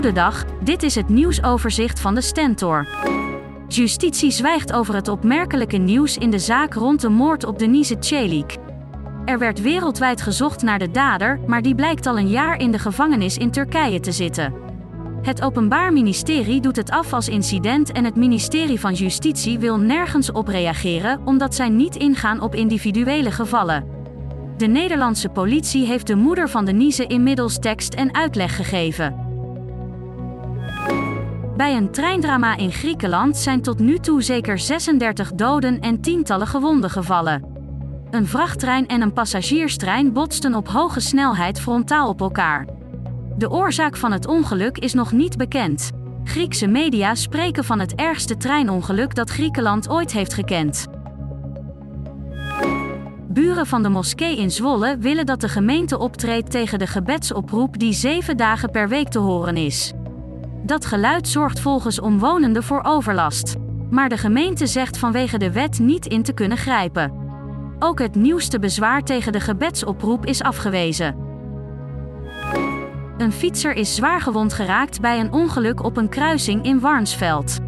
Goedendag, dit is het nieuwsoverzicht van de Stentor. Justitie zwijgt over het opmerkelijke nieuws in de zaak rond de moord op Denise Celik. Er werd wereldwijd gezocht naar de dader, maar die blijkt al een jaar in de gevangenis in Turkije te zitten. Het Openbaar Ministerie doet het af als incident en het ministerie van Justitie wil nergens op reageren omdat zij niet ingaan op individuele gevallen. De Nederlandse politie heeft de moeder van Denise inmiddels tekst en uitleg gegeven. Bij een treindrama in Griekenland zijn tot nu toe zeker 36 doden en tientallen gewonden gevallen. Een vrachttrein en een passagierstrein botsten op hoge snelheid frontaal op elkaar. De oorzaak van het ongeluk is nog niet bekend. Griekse media spreken van het ergste treinongeluk dat Griekenland ooit heeft gekend. Buren van de moskee in Zwolle willen dat de gemeente optreedt tegen de gebedsoproep die zeven dagen per week te horen is. Dat geluid zorgt volgens omwonenden voor overlast. Maar de gemeente zegt vanwege de wet niet in te kunnen grijpen. Ook het nieuwste bezwaar tegen de gebedsoproep is afgewezen. Een fietser is zwaargewond geraakt bij een ongeluk op een kruising in Warnsveld.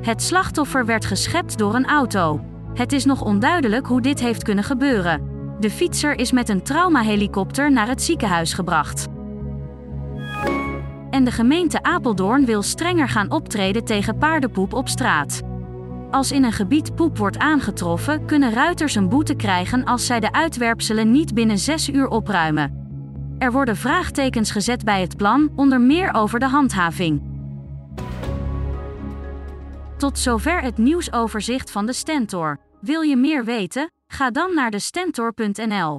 Het slachtoffer werd geschept door een auto. Het is nog onduidelijk hoe dit heeft kunnen gebeuren. De fietser is met een traumahelikopter naar het ziekenhuis gebracht en de gemeente Apeldoorn wil strenger gaan optreden tegen paardenpoep op straat. Als in een gebied poep wordt aangetroffen, kunnen ruiters een boete krijgen als zij de uitwerpselen niet binnen 6 uur opruimen. Er worden vraagtekens gezet bij het plan, onder meer over de handhaving. Tot zover het nieuwsoverzicht van de Stentor. Wil je meer weten? Ga dan naar de Stentor.nl.